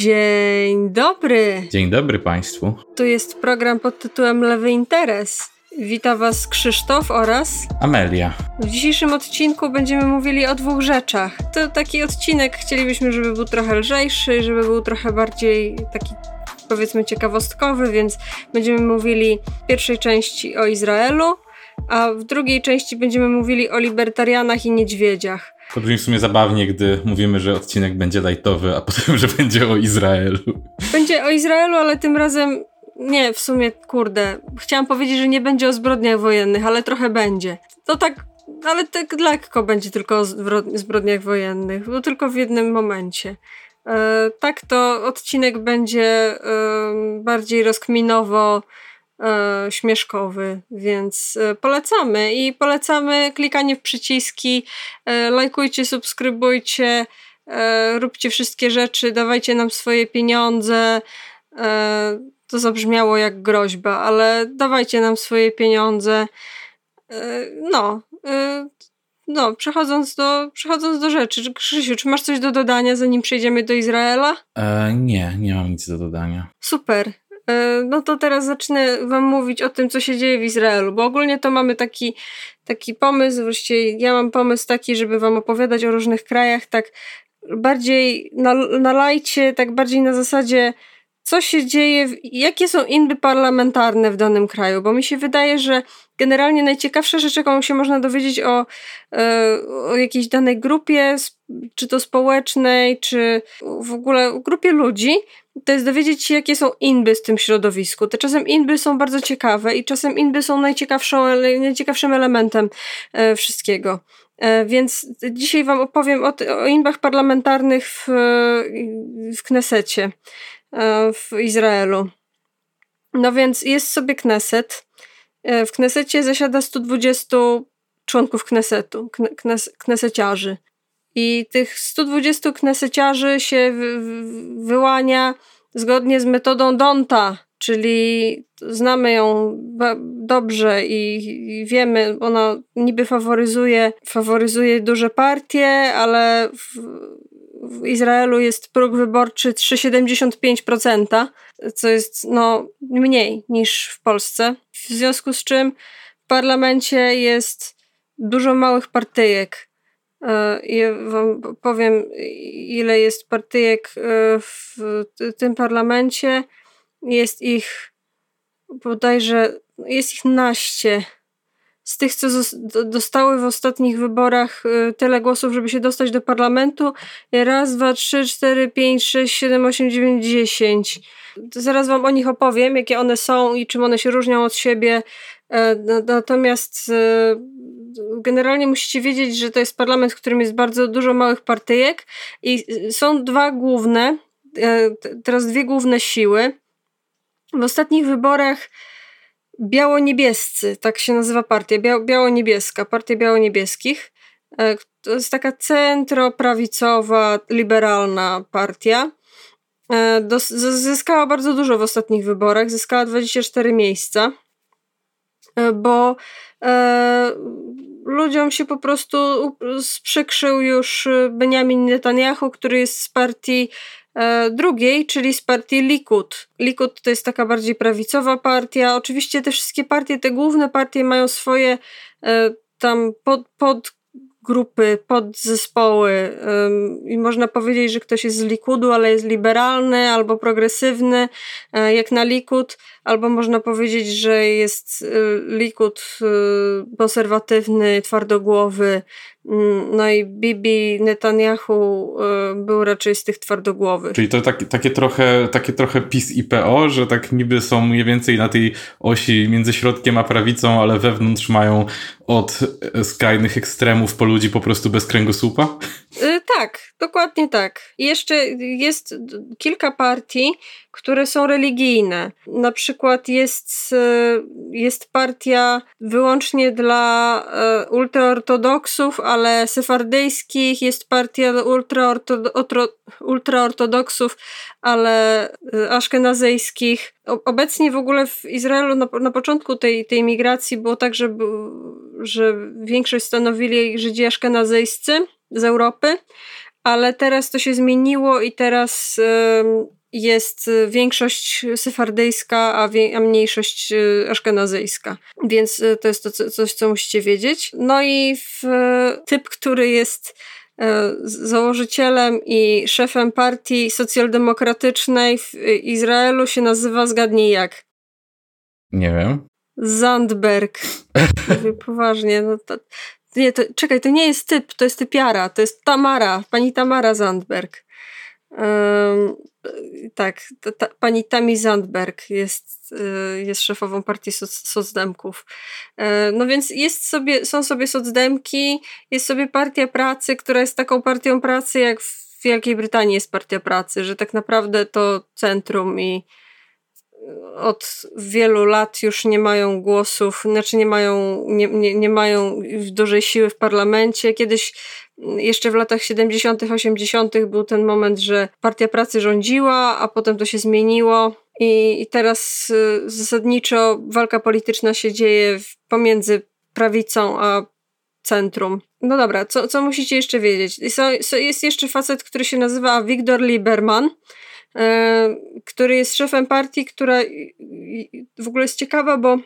Dzień dobry. Dzień dobry Państwu. Tu jest program pod tytułem Lewy Interes. Wita Was Krzysztof oraz Amelia. W dzisiejszym odcinku będziemy mówili o dwóch rzeczach. To taki odcinek chcielibyśmy, żeby był trochę lżejszy, żeby był trochę bardziej taki powiedzmy ciekawostkowy, więc będziemy mówili w pierwszej części o Izraelu, a w drugiej części będziemy mówili o libertarianach i niedźwiedziach. To brzmi w sumie zabawnie, gdy mówimy, że odcinek będzie lightowy, a potem, że będzie o Izraelu. Będzie o Izraelu, ale tym razem nie, w sumie, kurde. Chciałam powiedzieć, że nie będzie o zbrodniach wojennych, ale trochę będzie. To tak, ale tak lekko będzie tylko o zbrodniach wojennych, bo tylko w jednym momencie. E, tak to odcinek będzie e, bardziej rozkminowo e, śmieszkowy, więc e, polecamy i polecamy klikanie w przyciski, e, lajkujcie, subskrybujcie, e, róbcie wszystkie rzeczy, dawajcie nam swoje pieniądze. To zabrzmiało jak groźba, ale dawajcie nam swoje pieniądze. No, no, przechodząc do, przechodząc do rzeczy. Krzysiu, czy masz coś do dodania, zanim przejdziemy do Izraela? E, nie, nie mam nic do dodania. Super. E, no to teraz zacznę wam mówić o tym, co się dzieje w Izraelu, bo ogólnie to mamy taki, taki pomysł, właściwie ja mam pomysł taki, żeby wam opowiadać o różnych krajach, tak bardziej na, na lajcie, tak bardziej na zasadzie co się dzieje, jakie są inby parlamentarne w danym kraju, bo mi się wydaje, że generalnie najciekawsza rzecz, jaką się można dowiedzieć o, e, o jakiejś danej grupie, czy to społecznej, czy w ogóle grupie ludzi, to jest dowiedzieć się, jakie są inby w tym środowisku. Te czasem inby są bardzo ciekawe i czasem inby są najciekawszym elementem e, wszystkiego. E, więc dzisiaj Wam opowiem o, o inbach parlamentarnych w, w Knesecie. E, w Izraelu. No więc jest sobie Kneset. E, w Knesecie zasiada 120 członków Knesetu, knes, kneseciarzy. I tych 120 kneseciarzy się wyłania zgodnie z metodą Donta, czyli znamy ją dobrze i, wiemy, ona niby faworyzuje, faworyzuje duże partie, ale w, w Izraelu jest próg wyborczy 3,75%, co jest no, mniej niż w Polsce. W związku z czym w parlamencie jest dużo małych partyjek. E, ja wam powiem, ile jest partyjek e, w tym parlamencie. Jest ich bodajże, jest ich naście z tych, co dostały w ostatnich wyborach y, tyle głosów, żeby się dostać do parlamentu. Raz, dwa, trzy, cztery, pięć, sześć, siedem, osiem, dziewięć, dziesięć. Zaraz wam o nich opowiem, jakie one są i czym one się różnią od siebie. E, natomiast e, generalnie musicie wiedzieć, że to jest parlament, w którym jest bardzo dużo małych partyjek i są dwa główne, e, teraz dwie główne siły. W ostatnich wyborach biało-niebiescy, tak się nazywa partia, Bia biało-niebieska, partia biało-niebieskich. E, to jest taka centroprawicowa, liberalna partia. E, zyskała bardzo dużo w ostatnich wyborach, zyskała 24 miejsca, e, bo ludziom się po prostu sprzykrzył już Benjamin Netanyahu, który jest z partii drugiej, czyli z partii Likud. Likud to jest taka bardziej prawicowa partia. Oczywiście te wszystkie partie, te główne partie mają swoje e, tam pod, pod grupy, podzespoły i można powiedzieć, że ktoś jest z Likudu, ale jest liberalny albo progresywny, e, jak na Likud, albo można powiedzieć, że jest Likud konserwatywny, twardogłowy, no i Bibi Netanyahu y, był raczej z tych twardogłowych. Czyli to tak, takie, trochę, takie trochę PiS i PO, że tak niby są mniej więcej na tej osi między środkiem a prawicą, ale wewnątrz mają od skrajnych ekstremów po ludzi po prostu bez kręgosłupa? Y, tak, dokładnie tak. I jeszcze jest kilka partii, które są religijne. Na przykład jest, y, jest partia wyłącznie dla ultraortodoksów, ale sefardyjskich, jest partia ultraortodoksów, ale y, aszkenazyjskich. Obecnie w ogóle w Izraelu na, na początku tej, tej migracji było tak, że, że większość stanowili Żydzi aszkenazyjscy z Europy, ale teraz to się zmieniło i teraz jest większość syfardyjska, a, a mniejszość aszkenazyjska. Więc to jest to coś, co musicie wiedzieć. No i w, typ, który jest założycielem i szefem partii socjaldemokratycznej w Izraelu się nazywa, zgadnij jak? Nie wiem. Zandberg. Mówię poważnie, no to, nie, to, czekaj, to nie jest typ, to jest typiara, to jest Tamara, pani Tamara Zandberg. Um, tak, ta, ta, pani Tami Zandberg jest, y, jest szefową partii soc, socdemków. E, no więc jest sobie, są sobie socdemki, jest sobie partia pracy, która jest taką partią pracy, jak w Wielkiej Brytanii jest partia pracy, że tak naprawdę to centrum i od wielu lat już nie mają głosów, znaczy nie mają, nie, nie, nie mają dużej siły w parlamencie. Kiedyś jeszcze w latach 70., 80. był ten moment, że Partia Pracy rządziła, a potem to się zmieniło. I, i teraz y, zasadniczo walka polityczna się dzieje pomiędzy prawicą a centrum. No dobra, co, co musicie jeszcze wiedzieć? Jest jeszcze facet, który się nazywa Wiktor Lieberman który jest szefem partii, która w ogóle jest ciekawa, bo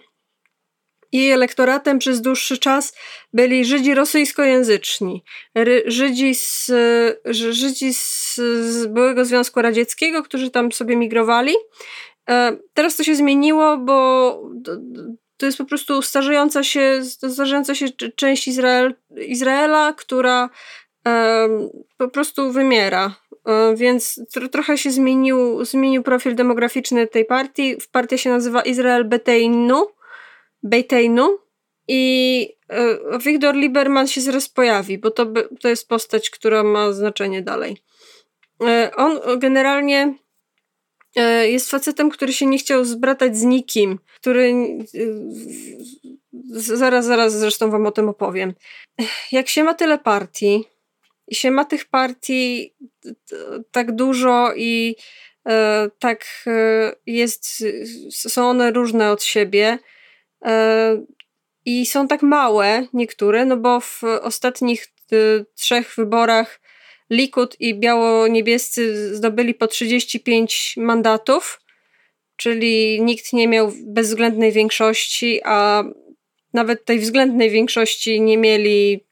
jej elektoratem przez dłuższy czas byli Żydzi rosyjskojęzyczni, Żydzi z, Żydzi z, z byłego Związku Radzieckiego, którzy tam sobie migrowali. E, teraz to się zmieniło, bo to jest po prostu starzejąca się, starzejąca się część Izrael, Izraela, która po prostu wymiera. E, więc trochę się zmienił, zmienił profil demograficzny tej partii. Partia się nazywa Izrael Beteinu, Beteinu i e, Wiktor Lieberman się zaraz pojawi, bo to, to jest postać, która ma znaczenie dalej. E, on generalnie jest facetem, który się nie chciał zbratać z nikim, który zaraz, zaraz zresztą wam o tym opowiem. Jak się ma tyle partii, się ma tych partii tak dużo i e, tak e, jest, są one różne od siebie e, i są tak małe niektóre, no bo w ostatnich trzech wyborach Likud i biało-niebiescy zdobyli po 35 mandatów, czyli nikt nie miał bezwzględnej większości, a nawet tej względnej większości nie mieli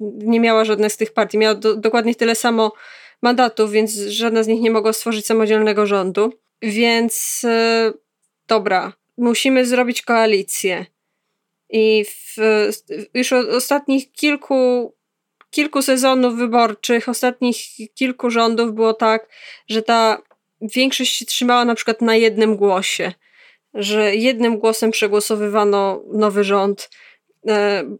nie miała żadnej z tych partii. Miała do, dokładnie tyle samo mandatów, więc żadna z nich nie mogła stworzyć samodzielnego rządu. Więc yy, dobra, musimy zrobić koalicję. I w, już od ostatnich kilku, kilku sezonów wyborczych, ostatnich kilku rządów było tak, że ta większość się trzymała na przykład na jednym głosie, że jednym głosem przegłosowywano nowy rząd E,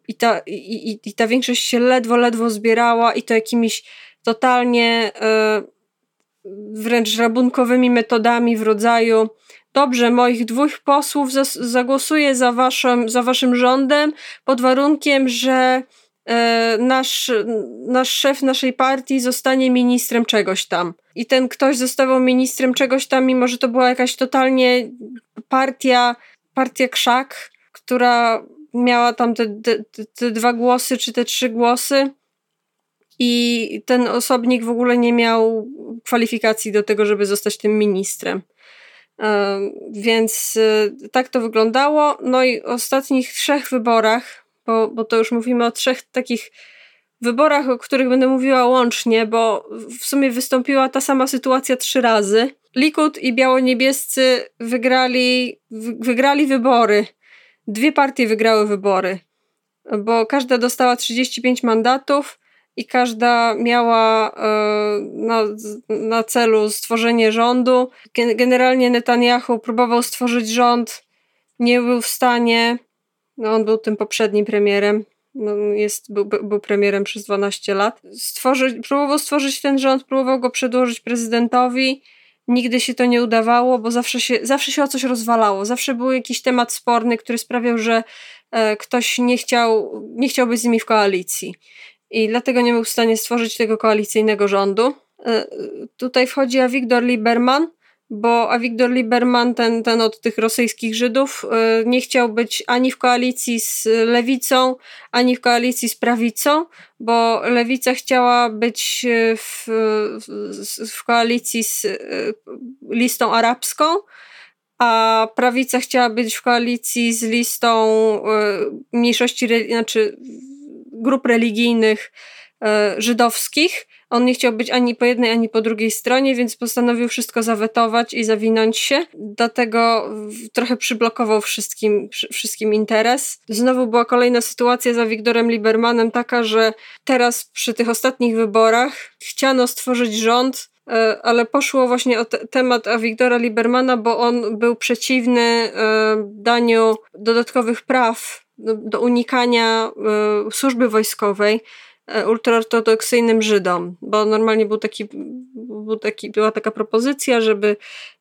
i ta, i, i ta większość się ledwo, ledwo zbierała i to jakimiś totalnie e, wręcz rabunkowymi metodami w rodzaju dobrze, moich dwóch posłów zagłosuje za waszym, za waszym rządem pod warunkiem, że e, nasz, nasz szef naszej partii zostanie ministrem czegoś tam. I ten ktoś zostawał ministrem czegoś tam, mimo że to była jakaś totalnie partia, partia krzak, która miała tam te, te, te dwa głosy, czy te trzy głosy i ten osobnik w ogóle nie miał kwalifikacji do tego, żeby zostać tym ministrem. Więc y, tak to wyglądało. No i w ostatnich trzech wyborach, bo, bo to już mówimy o trzech takich wyborach, o których będę mówiła łącznie, bo w sumie wystąpiła ta sama sytuacja trzy razy. Likud i biało-niebiescy wygrali, wygrali wybory dwie partie wygrały wybory, bo każda dostała 35 mandatów i każda miała e, na, na celu stworzenie rządu. Generalnie Netanyahu próbował stworzyć rząd, nie był w stanie. No, on był tym poprzednim premierem. No, jest, był, był premierem przez 12 lat. Stworzyć, próbował stworzyć ten rząd, próbował go przedłożyć prezydentowi nigdy się to nie udawało, bo zawsze się, zawsze się o coś rozwalało. Zawsze był jakiś temat sporny, który sprawiał, że e, ktoś nie chciał, nie chciał być z nimi w koalicji. I dlatego nie był w stanie stworzyć tego koalicyjnego rządu. E, tutaj wchodzi Wiktor Lieberman, bo Avigdor Lieberman, ten, ten od tych rosyjskich Żydów, y, nie chciał być ani w koalicji z lewicą, ani w koalicji z prawicą, bo lewica chciała być y, w, w, koalicji z y, listą arabską, a prawica chciała być w koalicji z listą mniejszości, znaczy grup religijnych żydowskich on nie chciał być ani po jednej, ani po drugiej stronie, więc postanowił wszystko zawetować i zawinąć się. Dlatego trochę przyblokował wszystkim, wszystkim interes. Znowu była kolejna sytuacja za Wiktorem Liebermanem taka, że teraz przy tych ostatnich wyborach chciano stworzyć rząd, e, ale poszło właśnie o te, temat Wiktora Liebermana, bo on był przeciwny e, daniu dodatkowych praw do, do unikania e, służby wojskowej. E, ultraortodoksyjnym Żydom, bo normalnie był taki, był taki, była taka propozycja, żeby,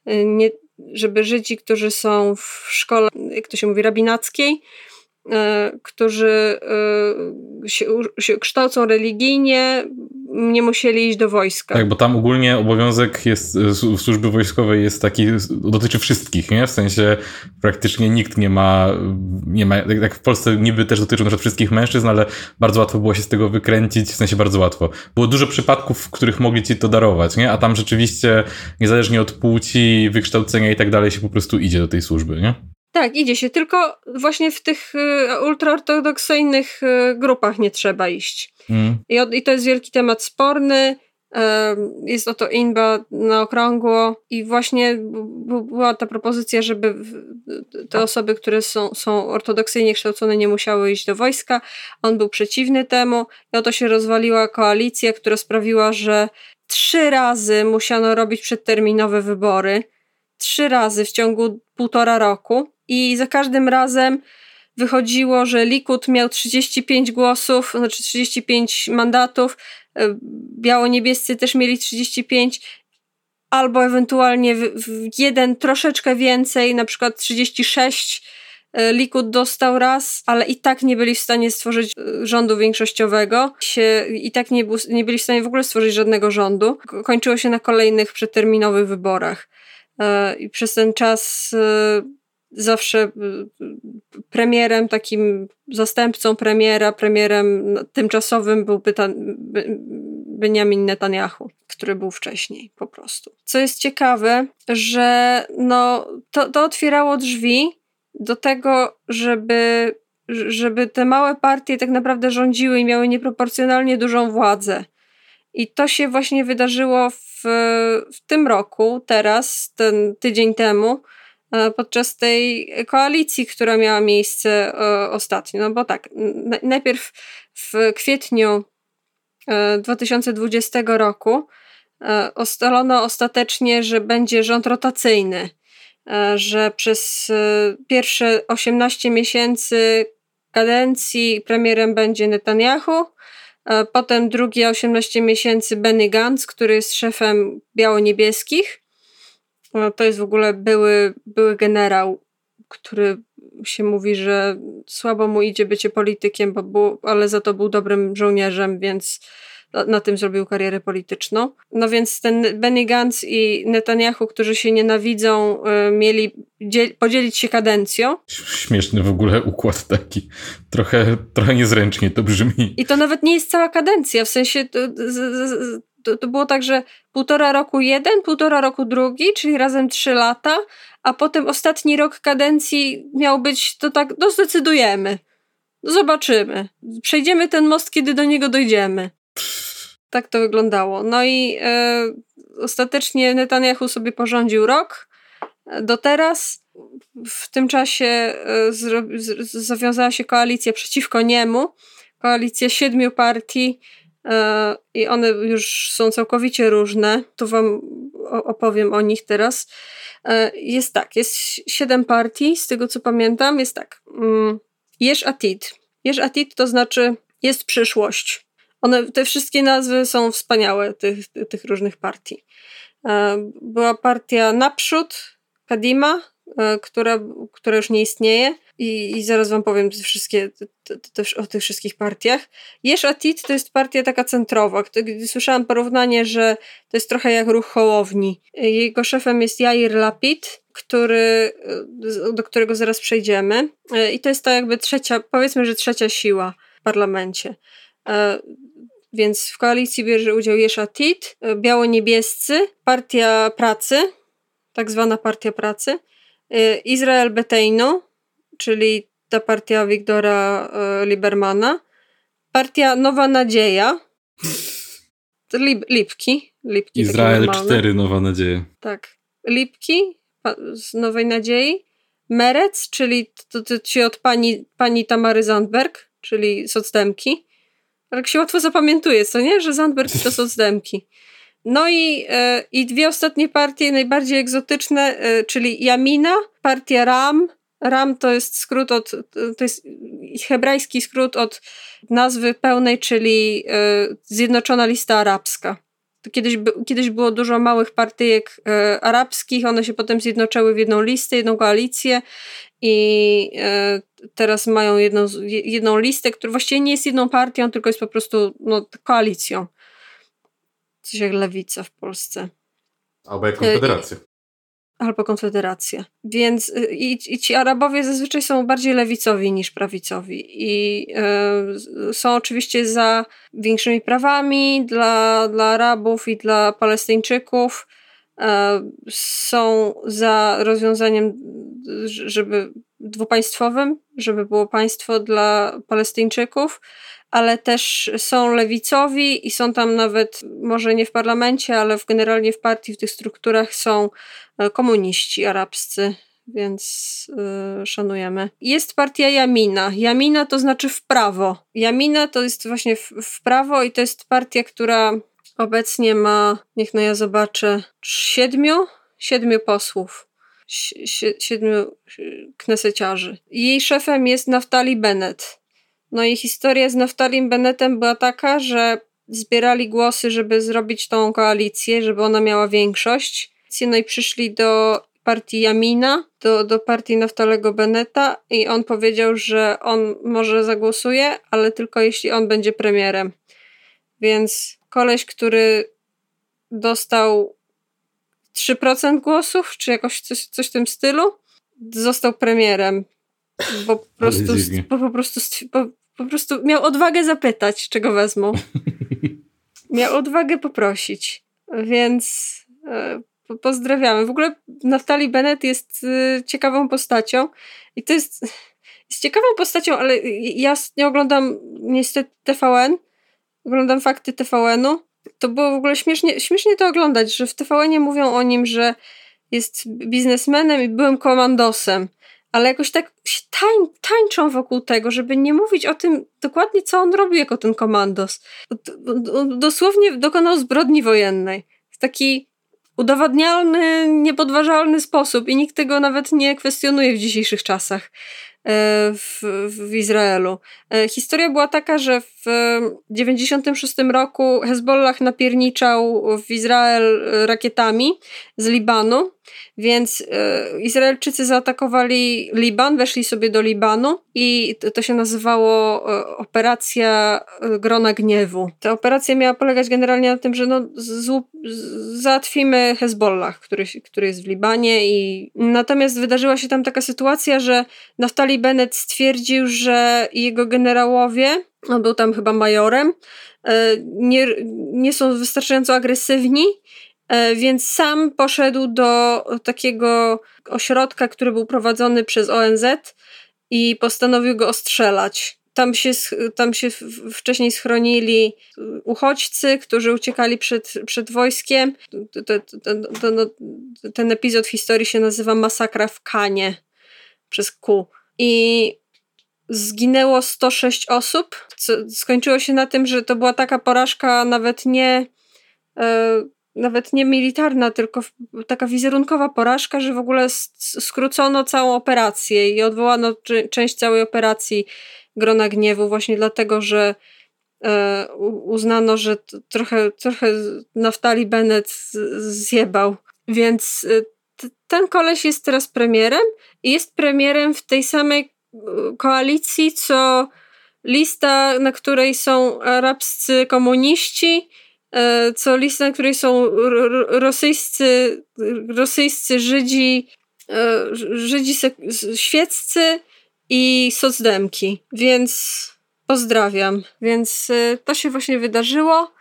e, nie, żeby Żydzi, którzy są w szkole, jak to się mówi, rabinackiej, którzy e, się, się kształcą religijnie, nie musieli iść do wojska. Tak, bo tam ogólnie obowiązek jest e, służby wojskowej jest taki, dotyczy wszystkich, nie? W sensie praktycznie nikt nie ma, nie ma, jak w Polsce niby też dotyczy na wszystkich mężczyzn, ale bardzo łatwo było się z tego wykręcić, w sensie bardzo łatwo. Było dużo przypadków, w których mogli ci to darować, nie? A tam rzeczywiście niezależnie od płci, wykształcenia i tak dalej się po prostu idzie do tej służby, nie? Tak, idzie się, tylko właśnie w tych y, ultraortodoksyjnych y, grupach nie trzeba iść. Mm. I, I, to jest wielki temat sporny. Jest o to inba na okrągło i właśnie była ta propozycja, żeby te osoby, które są, są ortodoksyjnie kształcone, nie musiały iść do wojska. On był przeciwny temu i oto się rozwaliła koalicja, która sprawiła, że trzy razy musiano robić przedterminowe wybory. Trzy razy w ciągu półtora roku i za każdym razem wychodziło, że Likud miał 35 głosów, znaczy 35 mandatów, e, biało-niebiescy też mieli 35, albo ewentualnie jeden troszeczkę więcej, na przykład 36 e, Likud dostał raz, ale i tak nie byli w stanie stworzyć e, rządu większościowego. I tak nie, był, nie byli w stanie w ogóle stworzyć żadnego rządu. Kończyło się na kolejnych przeterminowych wyborach. I przez ten czas zawsze y, premierem, takim zastępcą premiera, premierem tymczasowym był Benjamin Netanyahu, który był wcześniej po prostu. Co jest ciekawe, że no, to, to otwierało drzwi do tego, żeby, żeby te małe partie tak naprawdę rządziły i miały nieproporcjonalnie dużą władzę. I to się właśnie wydarzyło w, w tym roku, teraz, ten tydzień temu, podczas tej koalicji, która miała miejsce e, ostatnio. No bo tak, najpierw w kwietniu 2020 e, roku ustalono ostatecznie, że będzie rząd rotacyjny, że przez pierwsze 18 miesięcy kadencji premierem będzie Netanyahu, potem drugie 18 miesięcy Benny Gantz, który jest szefem biało-niebieskich, to jest w ogóle były, były generał, który się mówi, że słabo mu idzie bycie politykiem, bo był, ale za to był dobrym żołnierzem, więc na tym zrobił karierę polityczną. No więc ten Benny Gantz i Netanyahu, którzy się nienawidzą, y, mieli podzielić się kadencją. Śmieszny w ogóle układ taki. Trochę, trochę niezręcznie to brzmi. I to nawet nie jest cała kadencja, w sensie to, z, z, to, to było tak, że półtora roku jeden, półtora roku drugi, czyli razem trzy lata, a potem ostatni rok kadencji miał być, to tak, no zdecydujemy. Zobaczymy. Przejdziemy ten most, kiedy do niego dojdziemy. Tak to wyglądało. No i e, ostatecznie Netanyahu sobie porządził rok do teraz. W tym czasie e, z, zawiązała się koalicja przeciwko niemu. Koalicja siedmiu partii i one już są całkowicie różne. To Wam opowiem o nich teraz. E, jest tak, jest siedem partii, z tego co pamiętam, jest tak. Mm, Jeż Atid. Jeż Atid to znaczy jest przyszłość. One, te wszystkie nazwy są wspaniałe, tych, tych różnych partii. E, była partia Naprzód, Kadima, która, która już nie istnieje. I, i zaraz wam powiem te wszystkie, te, te, o tych wszystkich partiach. Jesh Atit to jest partia taka centrowa. Słyszałam porównanie, że to jest trochę jak ruch Hołowni. Jego szefem jest Jair Lapid, który, do którego zaraz przejdziemy. I to jest ta jakby trzecia, powiedzmy, że trzecia siła w parlamencie. Więc w koalicji bierze udział Jesh Atit, biało-niebiescy, Partia Pracy, tak zwana Partia Pracy, Izrael Beteino, czyli ta partia Wiktora e, Libermana, partia Nowa Nadzieja, Lip, Lipki, Lipki Izrael 4, Nowa Nadzieja. Tak. Lipki z Nowej Nadziei, Merec, czyli to, to, ci od pani, pani Tamary Zandberg, czyli socdemki. Tak się łatwo zapamiętuje, co nie? Że Zandberg to socdemki. No i, e, i dwie ostatnie partie, najbardziej egzotyczne, e, czyli Jamina, partia Ram, Ram to jest skrót od, to jest hebrajski skrót od nazwy pełnej, czyli e, Zjednoczona Lista Arabska. To kiedyś, kiedyś było dużo małych partyjek e, arabskich, one się potem zjednoczyły w jedną listę, jedną koalicję i e, teraz mają jedną, jedną listę, która właściwie nie jest jedną partią, tylko jest po prostu no, koalicją. Coś jak lewica w Polsce. Albo jak konfederacja albo Konfederację. Więc y, i, i ci Arabowie zazwyczaj są bardziej lewicowi niż prawicowi i y, są oczywiście za większymi prawami dla, dla Arabów i dla Palestyńczyków. Y, są za rozwiązaniem, żeby dwupaństwowym, żeby było państwo dla Palestyńczyków, ale też są lewicowi i są tam nawet, może nie w parlamencie, ale w, generalnie w partii, w tych strukturach są e, komuniści arabscy, więc yy, szanujemy. Jest partia Jamina. Jamina to znaczy w prawo. Jamina to jest właśnie w, w prawo i to jest partia, która obecnie ma, niech no ja zobaczę, siedmiu, siedmiu posłów. Siedmiu kneseciarzy. Jej szefem jest Naftali Bennett. No i historia z Naftalim Bennettem była taka, że zbierali głosy, żeby zrobić tą koalicję, żeby ona miała większość. No i przyszli do partii Jamina, do, do partii Naftalego Bennetta i on powiedział, że on może zagłosuje, ale tylko jeśli on będzie premierem. Więc koleś, który dostał 3% głosów, czy jakoś coś, coś w tym stylu, został premierem. Bo po prostu, po, po prostu po, po prostu miał odwagę zapytać, czego wezmą. miał odwagę poprosić. Więc e, pozdrawiamy. W ogóle Naftali Bennett jest e, ciekawą postacią i to jest, jest ciekawą postacią, ale ja nie oglądam niestety TVN, oglądam fakty TVN-u. To było w ogóle śmiesznie, śmiesznie to oglądać, że w TVN-ie mówią o nim, że jest biznesmenem i byłym komandosem ale jakoś tak tań, tańczą wokół tego, żeby nie mówić o tym dokładnie, co on robił jako ten komandos. Dosłownie dokonał zbrodni wojennej. W taki udowadnialny, niepodważalny sposób i nikt tego nawet nie kwestionuje w dzisiejszych czasach. E, w, w Izraelu. E, historia była taka, że w 96 roku Hezbollah napierniczał w Izrael rakietami z Libanu, więc e, Izraelczycy zaatakowali Liban, weszli sobie do Libanu i to się nazywało Operacja Grona Gniewu. Ta operacja miała polegać generalnie na tym, że no, załatwimy Hezbollah, który, który jest w Libanie i natomiast wydarzyła się tam taka sytuacja, że Naftali Bennett stwierdził, że jego generałowie, on był tam chyba majorem, e, nie, nie są wystarczająco agresywni, e, więc sam poszedł do takiego ośrodka, który był prowadzony przez ONZ i postanowił go ostrzelać. Tam się, tam się wcześniej schronili uchodźcy, którzy uciekali przed, przed wojskiem. ten epizod w historii się nazywa Masakra w Kanie przez Q i zginęło 106 osób. Co skończyło się na tym, że to była taka porażka nawet nie e, nawet nie militarna, tylko taka wizerunkowa porażka, że w ogóle skrócono całą operację i odwołano część całej operacji Grona Gniewu właśnie dlatego, że e, uznano, że trochę, trochę Naftali Bennett zjebał. Więc e, ten koleś jest teraz premierem i jest premierem w tej samej koalicji, co lista, na której są arabscy komuniści, e, co lista, na której są rosyjscy, rosyjscy Żydzi, e, Żydzi świeccy i socdemki. Więc pozdrawiam. Więc e, to się właśnie wydarzyło.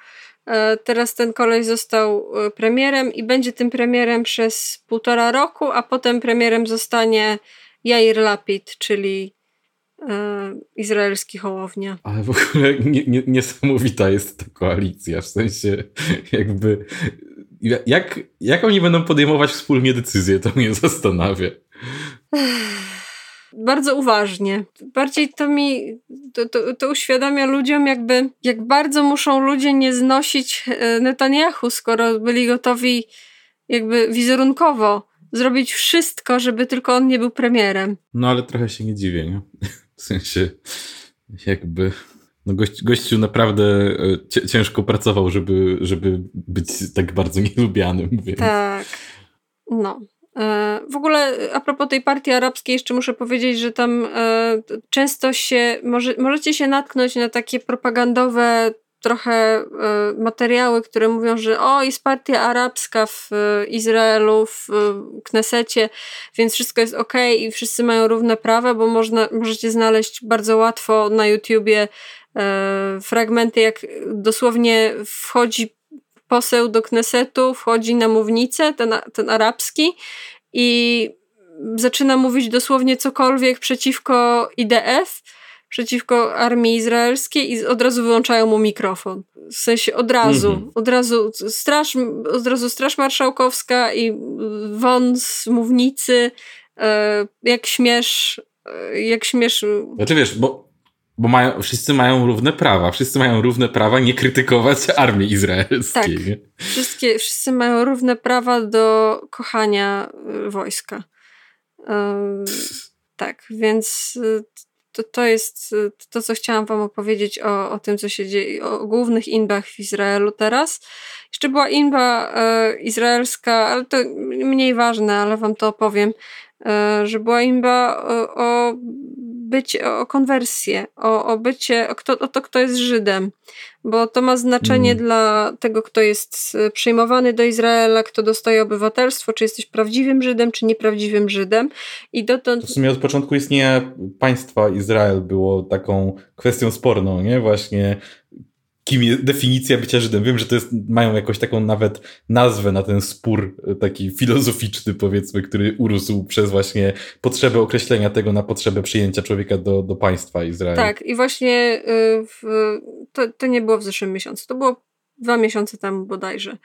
Teraz ten kolej został premierem i będzie tym premierem przez półtora roku, a potem premierem zostanie Jair Lapid, czyli e, izraelski hołownia. Ale w ogóle nie, nie, niesamowita jest ta koalicja, w sensie jakby jak, jak oni będą podejmować wspólnie decyzje, to mnie zastanawia. Bardzo uważnie. Bardziej to mi to, to, to uświadamia ludziom, jakby jak bardzo muszą ludzie nie znosić e, Netanyahu, skoro byli gotowi jakby wizerunkowo zrobić wszystko, żeby tylko on nie był premierem. No ale trochę się nie dziwię, nie? W sensie jakby no gość, gościu naprawdę e, ciężko pracował, żeby, żeby być tak bardzo nielubianym. Więc... Tak, no. E, w ogóle a propos tej partii arabskiej jeszcze muszę powiedzieć, że tam e, często się, może, możecie się natknąć na takie propagandowe trochę y, materiały, które mówią, że o, jest partia arabska w y, Izraelu, w y, Knesecie, więc wszystko jest ok i wszyscy mają równe prawa, bo można, możecie znaleźć bardzo łatwo na YouTubie fragmenty, jak dosłownie wchodzi poseł do Knesetu, wchodzi na mównicę, ten, ten arabski i zaczyna mówić dosłownie cokolwiek przeciwko IDF, przeciwko armii izraelskiej i od razu wyłączają mu mikrofon. W sensie od razu, mm -hmm. od razu straż, od razu straż marszałkowska i won z mównicy, e, jak śmiesz, e, jak śmiesz. Znaczy wiesz, bo bo mają, wszyscy mają równe prawa. Wszyscy mają równe prawa nie krytykować armii izraelskiej. Tak. Wszystkie, wszyscy mają równe prawa do kochania e, wojska. tak, więc to, to jest y, to, co chciałam Wam opowiedzieć o, o tym, co się dzieje, o głównych inbach w Izraelu teraz. Jeszcze była inba e, izraelska, ale to mniej ważne, ale Wam to opowiem, e, że była inba o, o bycie, o konwersję, o, o bycie, o, kto, o to, kto jest Żydem, bo to ma znaczenie mm. dla tego, kto jest e, przyjmowany do Izraela, kto dostaje obywatelstwo, czy jesteś prawdziwym Żydem, czy nieprawdziwym Żydem. I dotąd... W sumie od początku istnienia państwa Izrael było taką kwestią sporną, nie? Właśnie kim jest definicja bycia Żydem. Wiem, że to jest, mają jakąś taką nawet nazwę na ten spór e, taki filozoficzny, powiedzmy, który urósł przez właśnie potrzebę określenia tego na potrzebę przyjęcia człowieka do, do państwa Izraela. Tak, i właśnie y, w, to, to nie było w zeszłym miesiącu, to było dwa miesiące temu bodajże.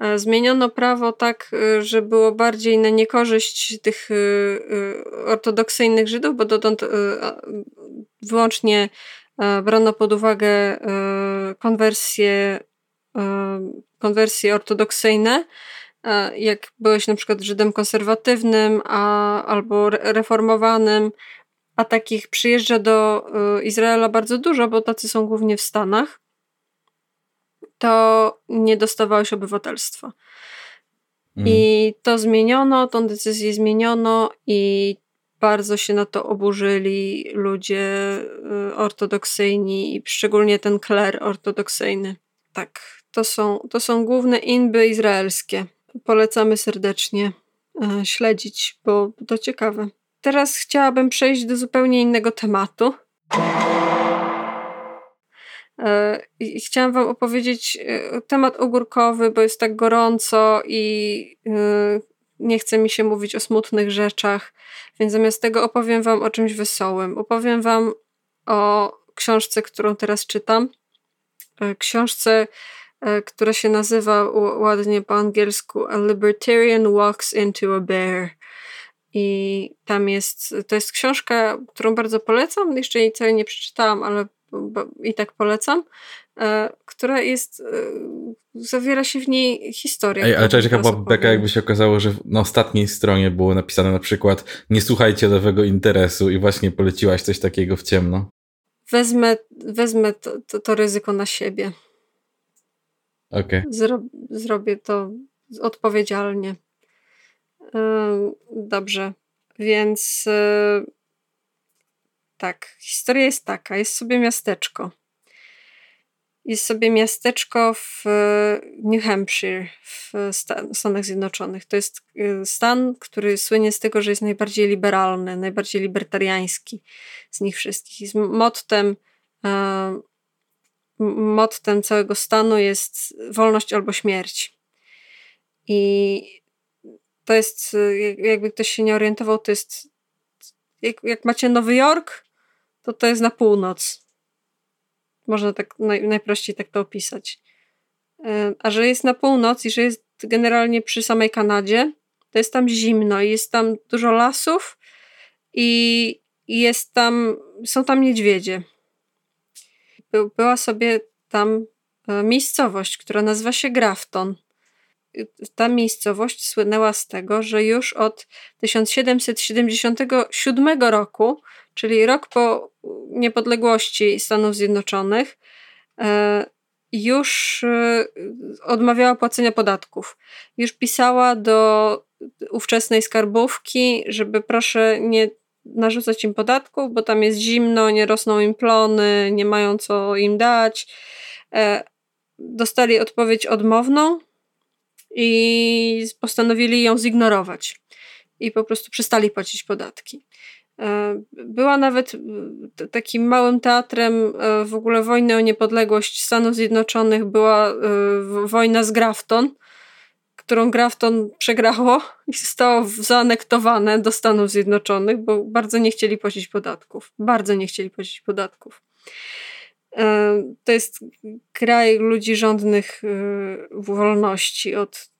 E, zmieniono prawo tak, y, że było bardziej na niekorzyść tych y, ortodoksyjnych Żydów, bo dotąd wyłącznie brano pod uwagę e, konwersje, e, konwersje ortodoksyjne, jak byłeś na przykład Żydem konserwatywnym a, albo reformowanym, a takich przyjeżdża do Izraela bardzo dużo, bo tacy są głównie w Stanach, to nie dostawałeś obywatelstwa. Mm. I to zmieniono, tą decyzję zmieniono i bardzo się na to oburzyli ludzie y, ortodoksyjni szczególnie ten kler ortodoksyjny. Tak, to są, to są główne inby izraelskie. Polecamy serdecznie e, śledzić, bo to ciekawe. Teraz chciałabym przejść do zupełnie innego tematu. I chciałam Wam opowiedzieć temat ogórkowy, bo jest tak gorąco i nie chce mi się mówić o smutnych rzeczach, więc zamiast tego opowiem Wam o czymś wesołym. Opowiem Wam o książce, którą teraz czytam. E, książce, e, która się nazywa ładnie po angielsku A Libertarian Walks into a Bear. I tam jest, to jest książka, którą bardzo polecam. Jeszcze jej całej nie przeczytałam, ale i tak polecam. E, która jest, e, zawiera się w niej historia. Ej, ale cześć, była beka, jakby się okazało, że na ostatniej stronie było napisane na przykład nie słuchajcie lewego interesu i właśnie poleciłaś coś takiego w ciemno. Wezmę, wezmę to, to, to ryzyko na siebie. Okej. Okay. Zro, zrobię to odpowiedzialnie. Dobrze, więc tak, historia jest taka, jest sobie miasteczko. Jest sobie miasteczko w New Hampshire w Stanach Zjednoczonych. To jest y, stan, który słynie z tego, że jest najbardziej liberalny, najbardziej libertariański z nich wszystkich. Jest mottem, e, mottem całego stanu jest wolność albo śmierć. I to jest, y, jakby ktoś się nie orientował, to jest jak, jak macie Nowy Jork, to to jest na północ. Można tak naj, najprościej tak to opisać. E, a że jest na północ i że jest generalnie przy samej Kanadzie, to jest tam zimno i jest tam dużo lasów i jest tam, są tam niedźwiedzie. By, była sobie tam e, miejscowość, która nazywa się Grafton ta miejscowość słynęła z tego, że już od 1777 roku, czyli rok po niepodległości Stanów Zjednoczonych, e, już e, odmawiała płacenia podatków. Już pisała do ówczesnej skarbówki, żeby proszę nie narzucać im podatków, bo tam jest zimno, nie rosną im plony, nie mają co im dać. E, dostali odpowiedź odmowną, i postanowili ją zignorować i po prostu przestali płacić podatki. E, była nawet e, takim małym teatrem e, w ogóle wojny o niepodległość Stanów Zjednoczonych, była wojna z Grafton, którą Grafton przegrało i zostało zaanektowane do Stanów Zjednoczonych, bo bardzo nie chcieli płacić podatków. Bardzo nie chcieli płacić podatków. E, to jest kraj ludzi rządnych e, wolności od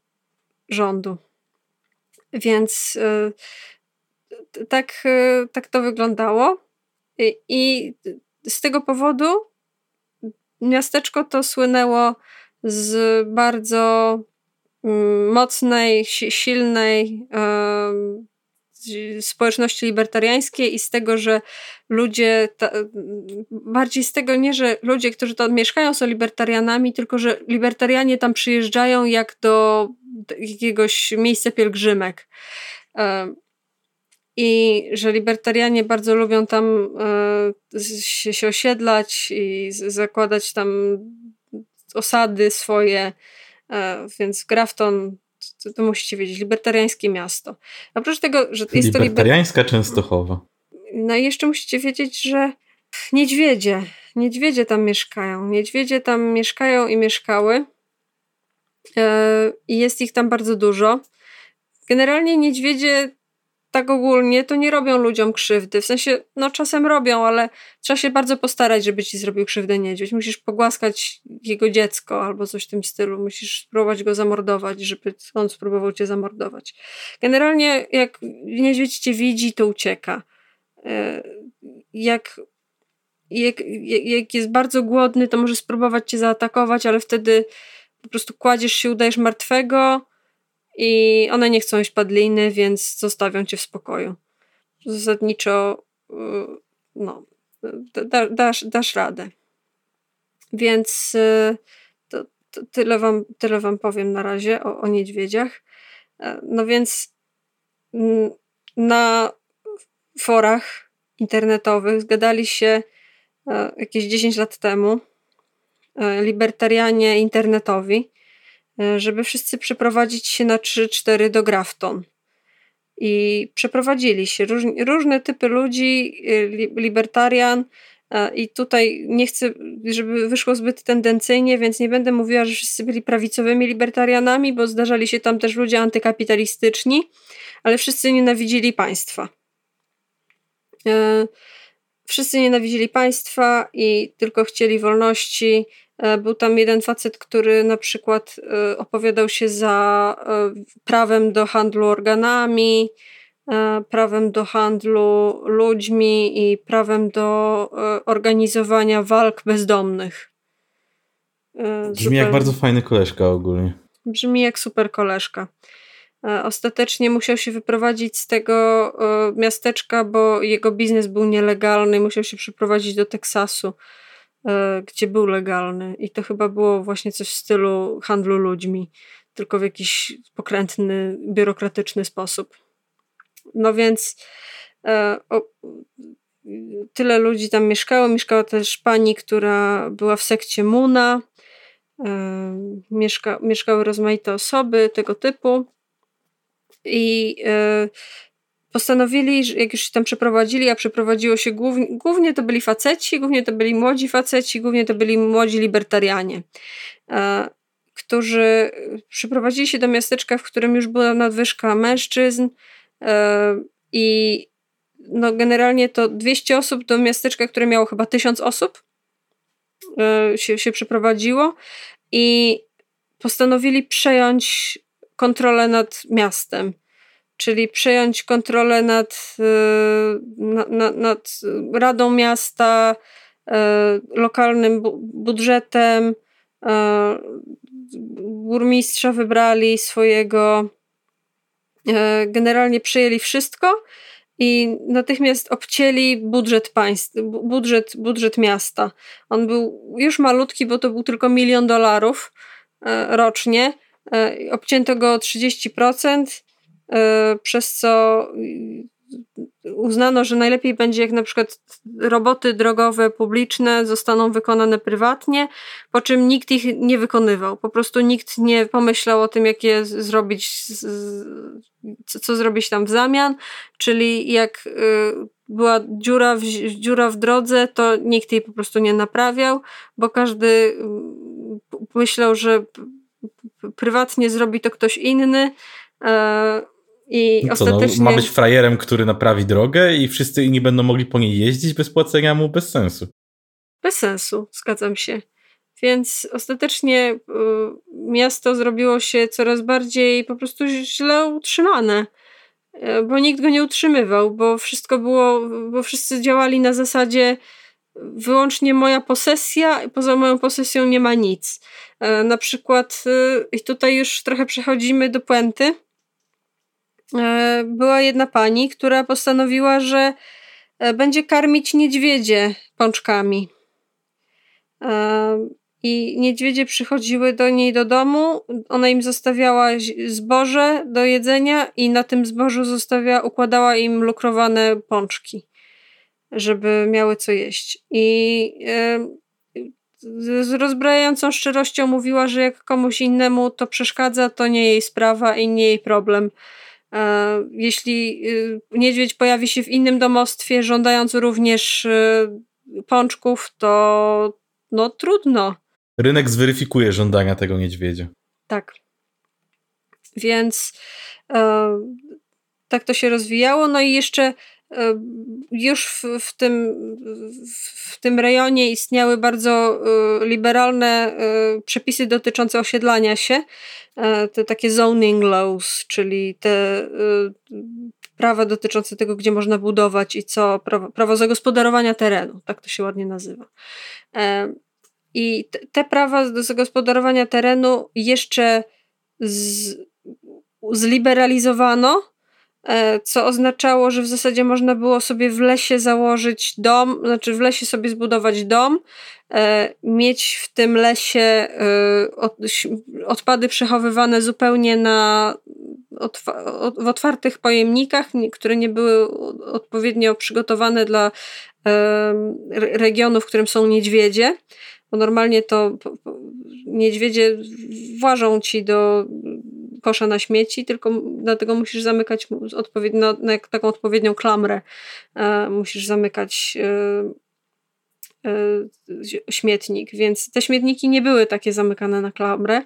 rządu. Więc e, tak, tak to wyglądało. I z tego powodu miasteczko to słynęło z bardzo mm, mocnej, silnej społeczności libertariańskiej i z tego, że ludzie, ta, bardziej z tego nie, że ludzie, którzy tam mieszkają są libertarianami, tylko że libertarianie tam przyjeżdżają jak do jakiegoś miejsca pielgrzymek. I że libertarianie bardzo lubią tam e, się, się osiedlać i zakładać tam osady swoje, e, więc Grafton to, to musicie wiedzieć, libertariańskie miasto. Oprócz tego, że jest to Libertariańska liber... Częstochowa. No i jeszcze musicie wiedzieć, że niedźwiedzie, niedźwiedzie tam mieszkają. Niedźwiedzie tam mieszkają i mieszkały. E, I jest ich tam bardzo dużo. Generalnie niedźwiedzie tak ogólnie to nie robią ludziom krzywdy. W sensie, no czasem robią, ale trzeba się bardzo postarać, żeby ci zrobił krzywdę niedźwiedź. Musisz pogłaskać jego dziecko albo coś w tym stylu. Musisz spróbować go zamordować, żeby on spróbował cię zamordować. Generalnie jak niedźwiedź cię widzi, to ucieka. E, jak, jak, jak jest bardzo głodny, to może spróbować cię zaatakować, ale wtedy po prostu kładziesz się, udajesz martwego, i one nie chcą jeść padliny, więc zostawią cię w spokoju. Zasadniczo y, no, da, dasz, dasz radę. Więc y, to, to tyle, wam, tyle wam powiem na razie o, o niedźwiedziach. E, no więc na forach internetowych zgadali się e, jakieś 10 lat temu e, libertarianie internetowi, żeby wszyscy przeprowadzić się na 3-4 do Grafton. I przeprowadzili się Róż, różne typy ludzi, e, libertarian, e, i tutaj nie chcę, żeby wyszło zbyt tendencyjnie, więc nie będę mówiła, że wszyscy byli prawicowymi libertarianami, bo zdarzali się tam też ludzie antykapitalistyczni, ale wszyscy nienawidzili państwa. Wszyscy nienawidzili państwa i tylko chcieli wolności, E, był tam jeden facet, który na przykład e, opowiadał się za e, prawem do handlu organami, prawem do handlu ludźmi i prawem do organizowania walk bezdomnych. Brzmi jak bardzo fajny koleżka ogólnie. Brzmi jak super koleżka. Ostatecznie musiał się wyprowadzić z tego miasteczka, bo jego biznes był nielegalny, musiał się przeprowadzić do Teksasu. E, gdzie był legalny. I to chyba było właśnie coś w stylu handlu ludźmi, tylko w jakiś pokrętny, biurokratyczny sposób. No więc e, o, tyle ludzi tam mieszkało. Mieszkała też pani, która była w sekcie Muna. Mieszka, mieszkały rozmaite osoby tego typu. I postanowili, jak już się tam przeprowadzili, a przeprowadziło się głównie, głównie to byli faceci, głównie to byli młodzi faceci, głównie to byli młodzi libertarianie, e, którzy przeprowadzili się do miasteczka, w którym już była nadwyżka mężczyzn e, i no generalnie to 200 osób do miasteczka, które miało chyba 1000 osób e, się, się przeprowadziło i postanowili przejąć kontrolę nad miastem czyli przejąć kontrolę nad, nad, y, nad Radą Miasta, y, lokalnym budżetem. Y, burmistrza wybrali swojego, generalnie przejęli wszystko i natychmiast obcięli budżet państw, budżet, budżet miasta. On był już malutki, bo to był tylko milion dolarów rocznie. Obcięto go o 30%. E, przez co uznano, że najlepiej będzie, jak na przykład roboty drogowe publiczne zostaną wykonane prywatnie, po czym nikt ich nie wykonywał. Po prostu nikt nie pomyślał o tym, jak je zrobić, co zrobić tam w zamian, czyli jak y, była dziura w, dziura w drodze, to nikt jej po prostu nie naprawiał, bo każdy y, myślał, że prywatnie zrobi to ktoś inny. I Co, no, ostatecznie... No, ma być frajerem, który naprawi drogę i wszyscy inni będą mogli po niej jeździć bez płacenia mu bez sensu. Bez sensu, zgadzam się. Więc ostatecznie y, miasto zrobiło się coraz bardziej po prostu źle utrzymane, y, bo nikt go nie utrzymywał, bo wszystko było, bo wszyscy działali na zasadzie wyłącznie moja posesja, poza moją posesją nie ma nic. Y, na przykład, i tutaj już trochę przechodzimy do puenty, była jedna pani, która postanowiła, że e, będzie karmić niedźwiedzie pączkami. E, I niedźwiedzie przychodziły do niej do domu, ona im zostawiała zboże do jedzenia i na tym zbożu zostawia, układała im lukrowane pączki, żeby miały co jeść. I z rozbrajającą szczerością mówiła, że jak komuś innemu to przeszkadza, to nie jej sprawa i nie jej problem E, jeśli y, niedźwiedź pojawi się w innym domostwie, żądając również y, pączków, to no trudno. Rynek zweryfikuje żądania tego niedźwiedzia. Tak. Więc e, tak to się rozwijało. No i jeszcze e, już w, w, tym, w tym rejonie istniały bardzo liberalne przepisy dotyczące osiedlania się. E, te takie zoning laws, czyli te prawa dotyczące tego, gdzie można budować i co, prawo, prawo zagospodarowania terenu, tak to się ładnie nazywa. E, I te prawa do zagospodarowania terenu jeszcze z, zliberalizowano, e, co oznaczało, że w zasadzie można było sobie w lesie założyć dom, znaczy w lesie sobie zbudować dom, E, mieć w tym lesie e, odpady przechowywane zupełnie na w otwartych pojemnikach, które nie były odpowiednio przygotowane dla regionu, w którym są niedźwiedzie, bo normalnie to niedźwiedzie włażą ci do kosza na śmieci, tylko dlatego musisz zamykać na taką odpowiednią klamrę e, musisz zamykać E, śmietnik, więc te śmietniki nie były takie zamykane na klamrę,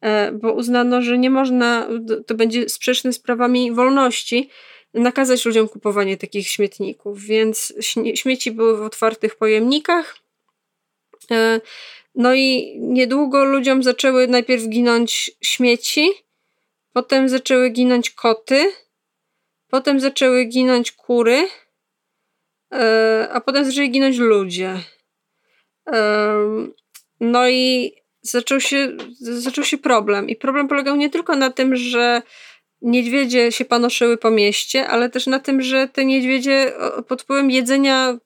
e, bo uznano, że nie można, to będzie sprzeczne z prawami wolności, nakazać ludziom kupowanie takich śmietników, więc śmieci były w otwartych pojemnikach. E, no i niedługo ludziom zaczęły najpierw ginąć śmieci, potem zaczęły ginąć koty, potem zaczęły ginąć kury, a potem zaczęli ginąć ludzie. No i zaczął się, zaczął się problem. I problem polegał nie tylko na tym, że niedźwiedzie się panoszyły po mieście, ale też na tym, że te niedźwiedzie pod wpływem jedzenia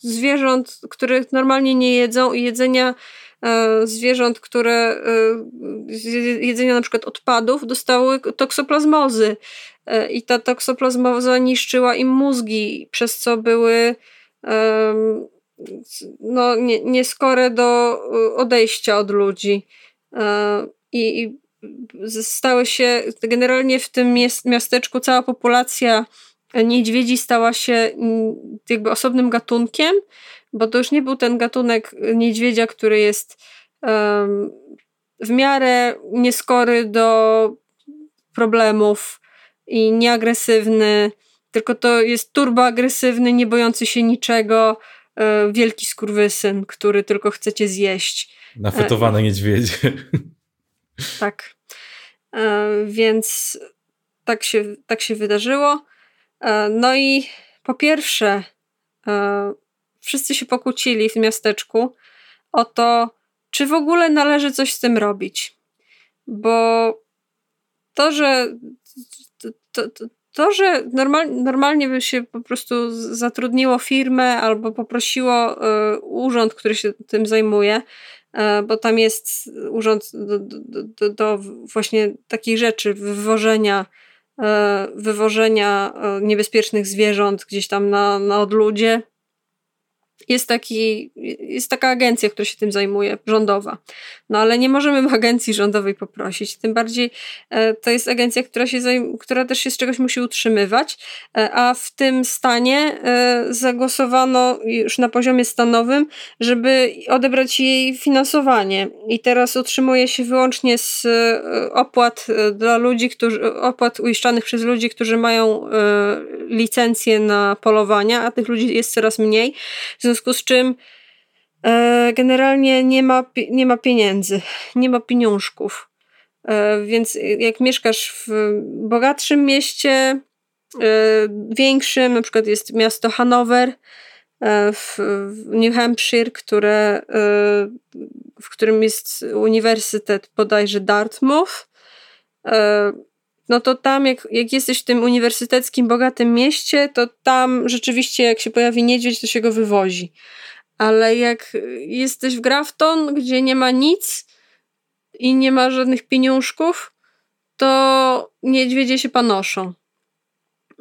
zwierząt, których normalnie nie jedzą i jedzenia e, zwierząt, które z jedzenia na przykład odpadów dostały toksoplazmozy i ta toksoplazmoza niszczyła im mózgi, przez co były no, nie, nieskore do odejścia od ludzi. I, i stały się, generalnie w tym miasteczku cała populacja niedźwiedzi stała się jakby osobnym gatunkiem, bo to już nie był ten gatunek niedźwiedzia, który jest um, w miarę nieskory do problemów i nieagresywny, tylko to jest turboagresywny, nie bojący się niczego, e, wielki skurwysyn, który tylko chcecie zjeść. Nafetowane e, niedźwiedzie. Tak. E, więc tak się, tak się wydarzyło. E, no i po pierwsze, e, wszyscy się pokłócili w miasteczku o to, czy w ogóle należy coś z tym robić. Bo to, że to, to, to że normal, normalnie by się po prostu zatrudniło firmę albo poprosiło y, urząd, który się tym zajmuje, y, bo tam jest urząd do, do, do, do właśnie takich rzeczy, wywożenia E, wywożenia e, niebezpiecznych zwierząt gdzieś tam na, na odludzie jest, taki, jest taka agencja, która się tym zajmuje, rządowa. No ale nie możemy agencji rządowej poprosić. Tym bardziej e, to jest agencja, która, się zajm- która też się z czegoś musi utrzymywać, e, a w tym stanie e, zagłosowano już na poziomie stanowym, żeby odebrać jej finansowanie. I teraz utrzymuje się wyłącznie z e, opłat e, dla ludzi, którzy, opłat uiszczanych przez ludzi, którzy mają e, licencję na polowania, a tych ludzi jest coraz mniej. W związku z czym e, generalnie nie ma, nie ma pieniędzy, nie ma pieniążków. E, więc jak mieszkasz w bogatszym mieście, e, większym, na przykład jest miasto Hanower w, New Hampshire, które, w którym jest uniwersytet bodajże Dartmouth, no to tam, jak, jak jesteś w tym uniwersyteckim, bogatym mieście, to tam rzeczywiście, jak się pojawi niedźwiedź, to się go wywozi. Ale jak jesteś w Grafton, gdzie nie ma nic i nie ma żadnych pieniążków, to niedźwiedzie się panoszą.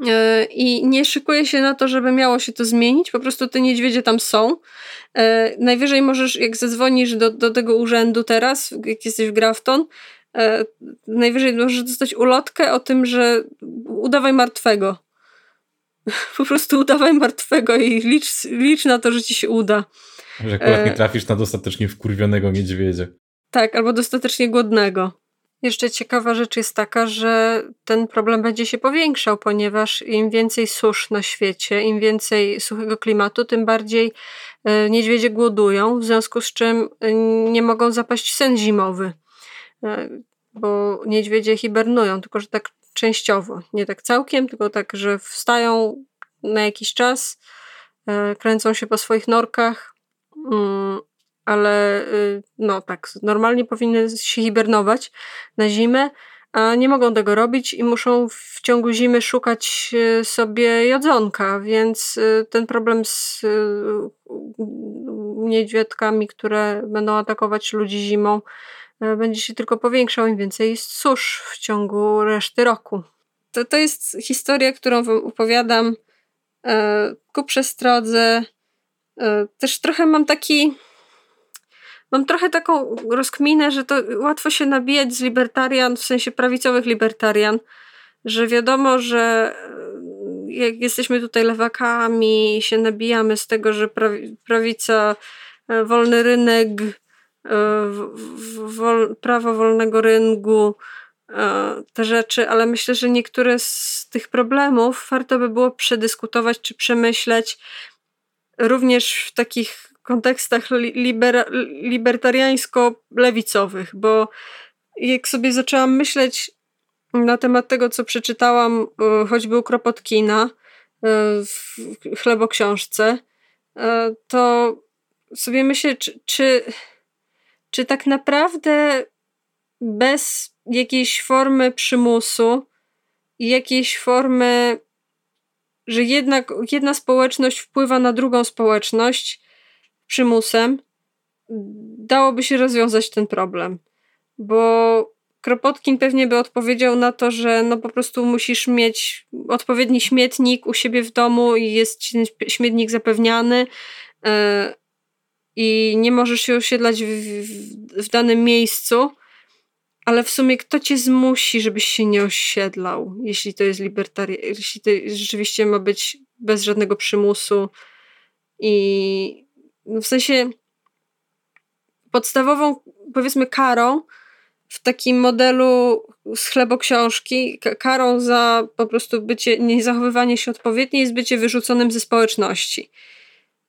E, I nie szykuje się na to, żeby miało się to zmienić, po prostu te niedźwiedzie tam są. E, najwyżej możesz, jak zadzwonisz do, do tego urzędu teraz, jak jesteś w Grafton, najwyżej możesz dostać ulotkę o tym, że udawaj martwego. Po prostu udawaj martwego i licz, licz na to, że ci się uda. Że akurat nie trafisz na dostatecznie wkurwionego niedźwiedzia. Tak, albo dostatecznie głodnego. Jeszcze ciekawa rzecz jest taka, że ten problem będzie się powiększał, ponieważ im więcej susz na świecie, im więcej suchego klimatu, tym bardziej e, niedźwiedzie głodują, w związku z czym e, nie mogą zapaść sen zimowy, e, bo niedźwiedzie hibernują, tylko że tak częściowo, nie tak całkiem, tylko tak, że wstają na jakiś czas, kręcą się po swoich norkach, mm, ale y, no tak, normalnie powinny się hibernować na zimę, a nie mogą tego robić i muszą w ciągu zimy szukać y, sobie jadzonka, więc ten problem z niedźwiadkami, które będą atakować ludzi zimą, będzie się tylko powiększał, im więcej jest susz w ciągu reszty roku. To, to jest historia, którą wam opowiadam ku przestrodze. Też trochę mam taki mam trochę taką rozkminę, że to łatwo się nabijać z libertarian, w sensie prawicowych libertarian, że wiadomo, że e, jak jesteśmy tutaj lewakami, się nabijamy z tego, że prawica, e, wolny rynek, e, wol, prawo wolnego rynku, te rzeczy, ale myślę, że niektóre z tych problemów warto by było przedyskutować czy przemyśleć również w takich kontekstach liber, libertariańsko-lewicowych, bo jak sobie zaczęłam myśleć na temat tego, co przeczytałam e, choćby u Kropotkina e, w chleboksiążce, e, to sobie myślę, czy, czy, czy tak naprawdę bez jakiejś formy przymusu i jakiejś formy, że jednak jedna społeczność wpływa na drugą społeczność, przymusem, dałoby się rozwiązać ten problem. Bo Kropotkin pewnie by odpowiedział na to, że no po prostu musisz mieć odpowiedni śmietnik u siebie w domu i jest śmietnik zapewniany yy, i nie możesz się osiedlać w, w, w, danym miejscu, ale w sumie kto cię zmusi, żebyś się nie osiedlał, jeśli to jest libertarian, jeśli to rzeczywiście ma być bez żadnego przymusu i no w sensie podstawową powiedzmy karą w takim modelu z chleboksiążki karą za po prostu bycie, niezachowywanie się odpowiednie jest bycie wyrzuconym ze społeczności.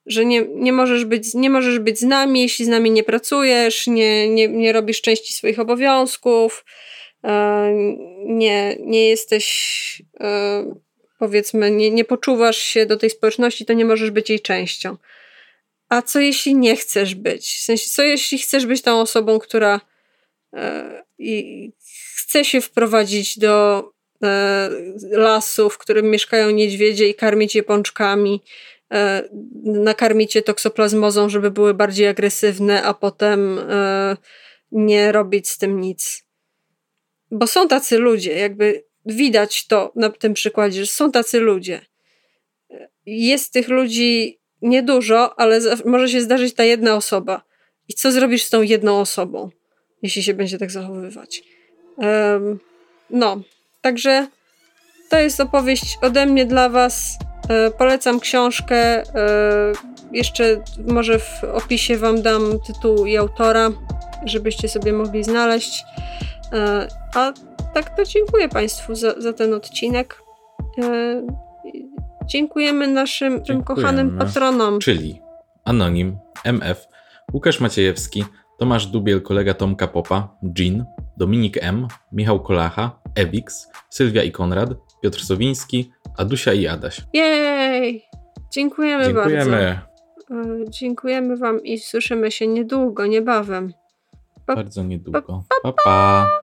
Że nie, nie, możesz być, nie możesz być z nami, jeśli z nami nie pracujesz, nie, nie, nie robisz części swoich obowiązków, e, nie, nie jesteś, e, powiedzmy, nie, nie poczuwasz się do tej społeczności, to nie możesz być jej częścią. A co jeśli nie chcesz być? W sensie, co jeśli chcesz być tą osobą, która E, chce się wprowadzić do lasu, w którym mieszkają niedźwiedzie i karmić je pączkami, nakarmić je toksoplazmozą, żeby były bardziej agresywne, a potem nie robić z tym nic. Bo są tacy ludzie, jakby widać to na tym przykładzie, że są tacy ludzie. Jest tych ludzi niedużo, ale może się zdarzyć ta jedna osoba. I co zrobisz z tą jedną osobą? jeśli się będzie tak zachowywać. Um, no, także to jest opowieść ode mnie dla Was. E, polecam książkę. E, jeszcze może w opisie Wam dam tytuł i autora, żebyście sobie mogli znaleźć. E, a tak to dziękuję Państwu za, za ten odcinek. Dziękujemy naszym dziękujemy. kochanym patronom. Czyli Anonim, MF, Łukasz Maciejewski, Tomasz Dubiel, kolega Tomka Popa, Jean, Dominik M, Michał Kolacha, Ewix, Sylwia i Konrad, Piotr Sowiński, Adusia i Adaś. Jej! Dziękujemy, Dziękujemy. bardzo. E, dziękujemy Wam i słyszymy się niedługo, niebawem. Pa, bardzo niedługo. Pa, pa. pa.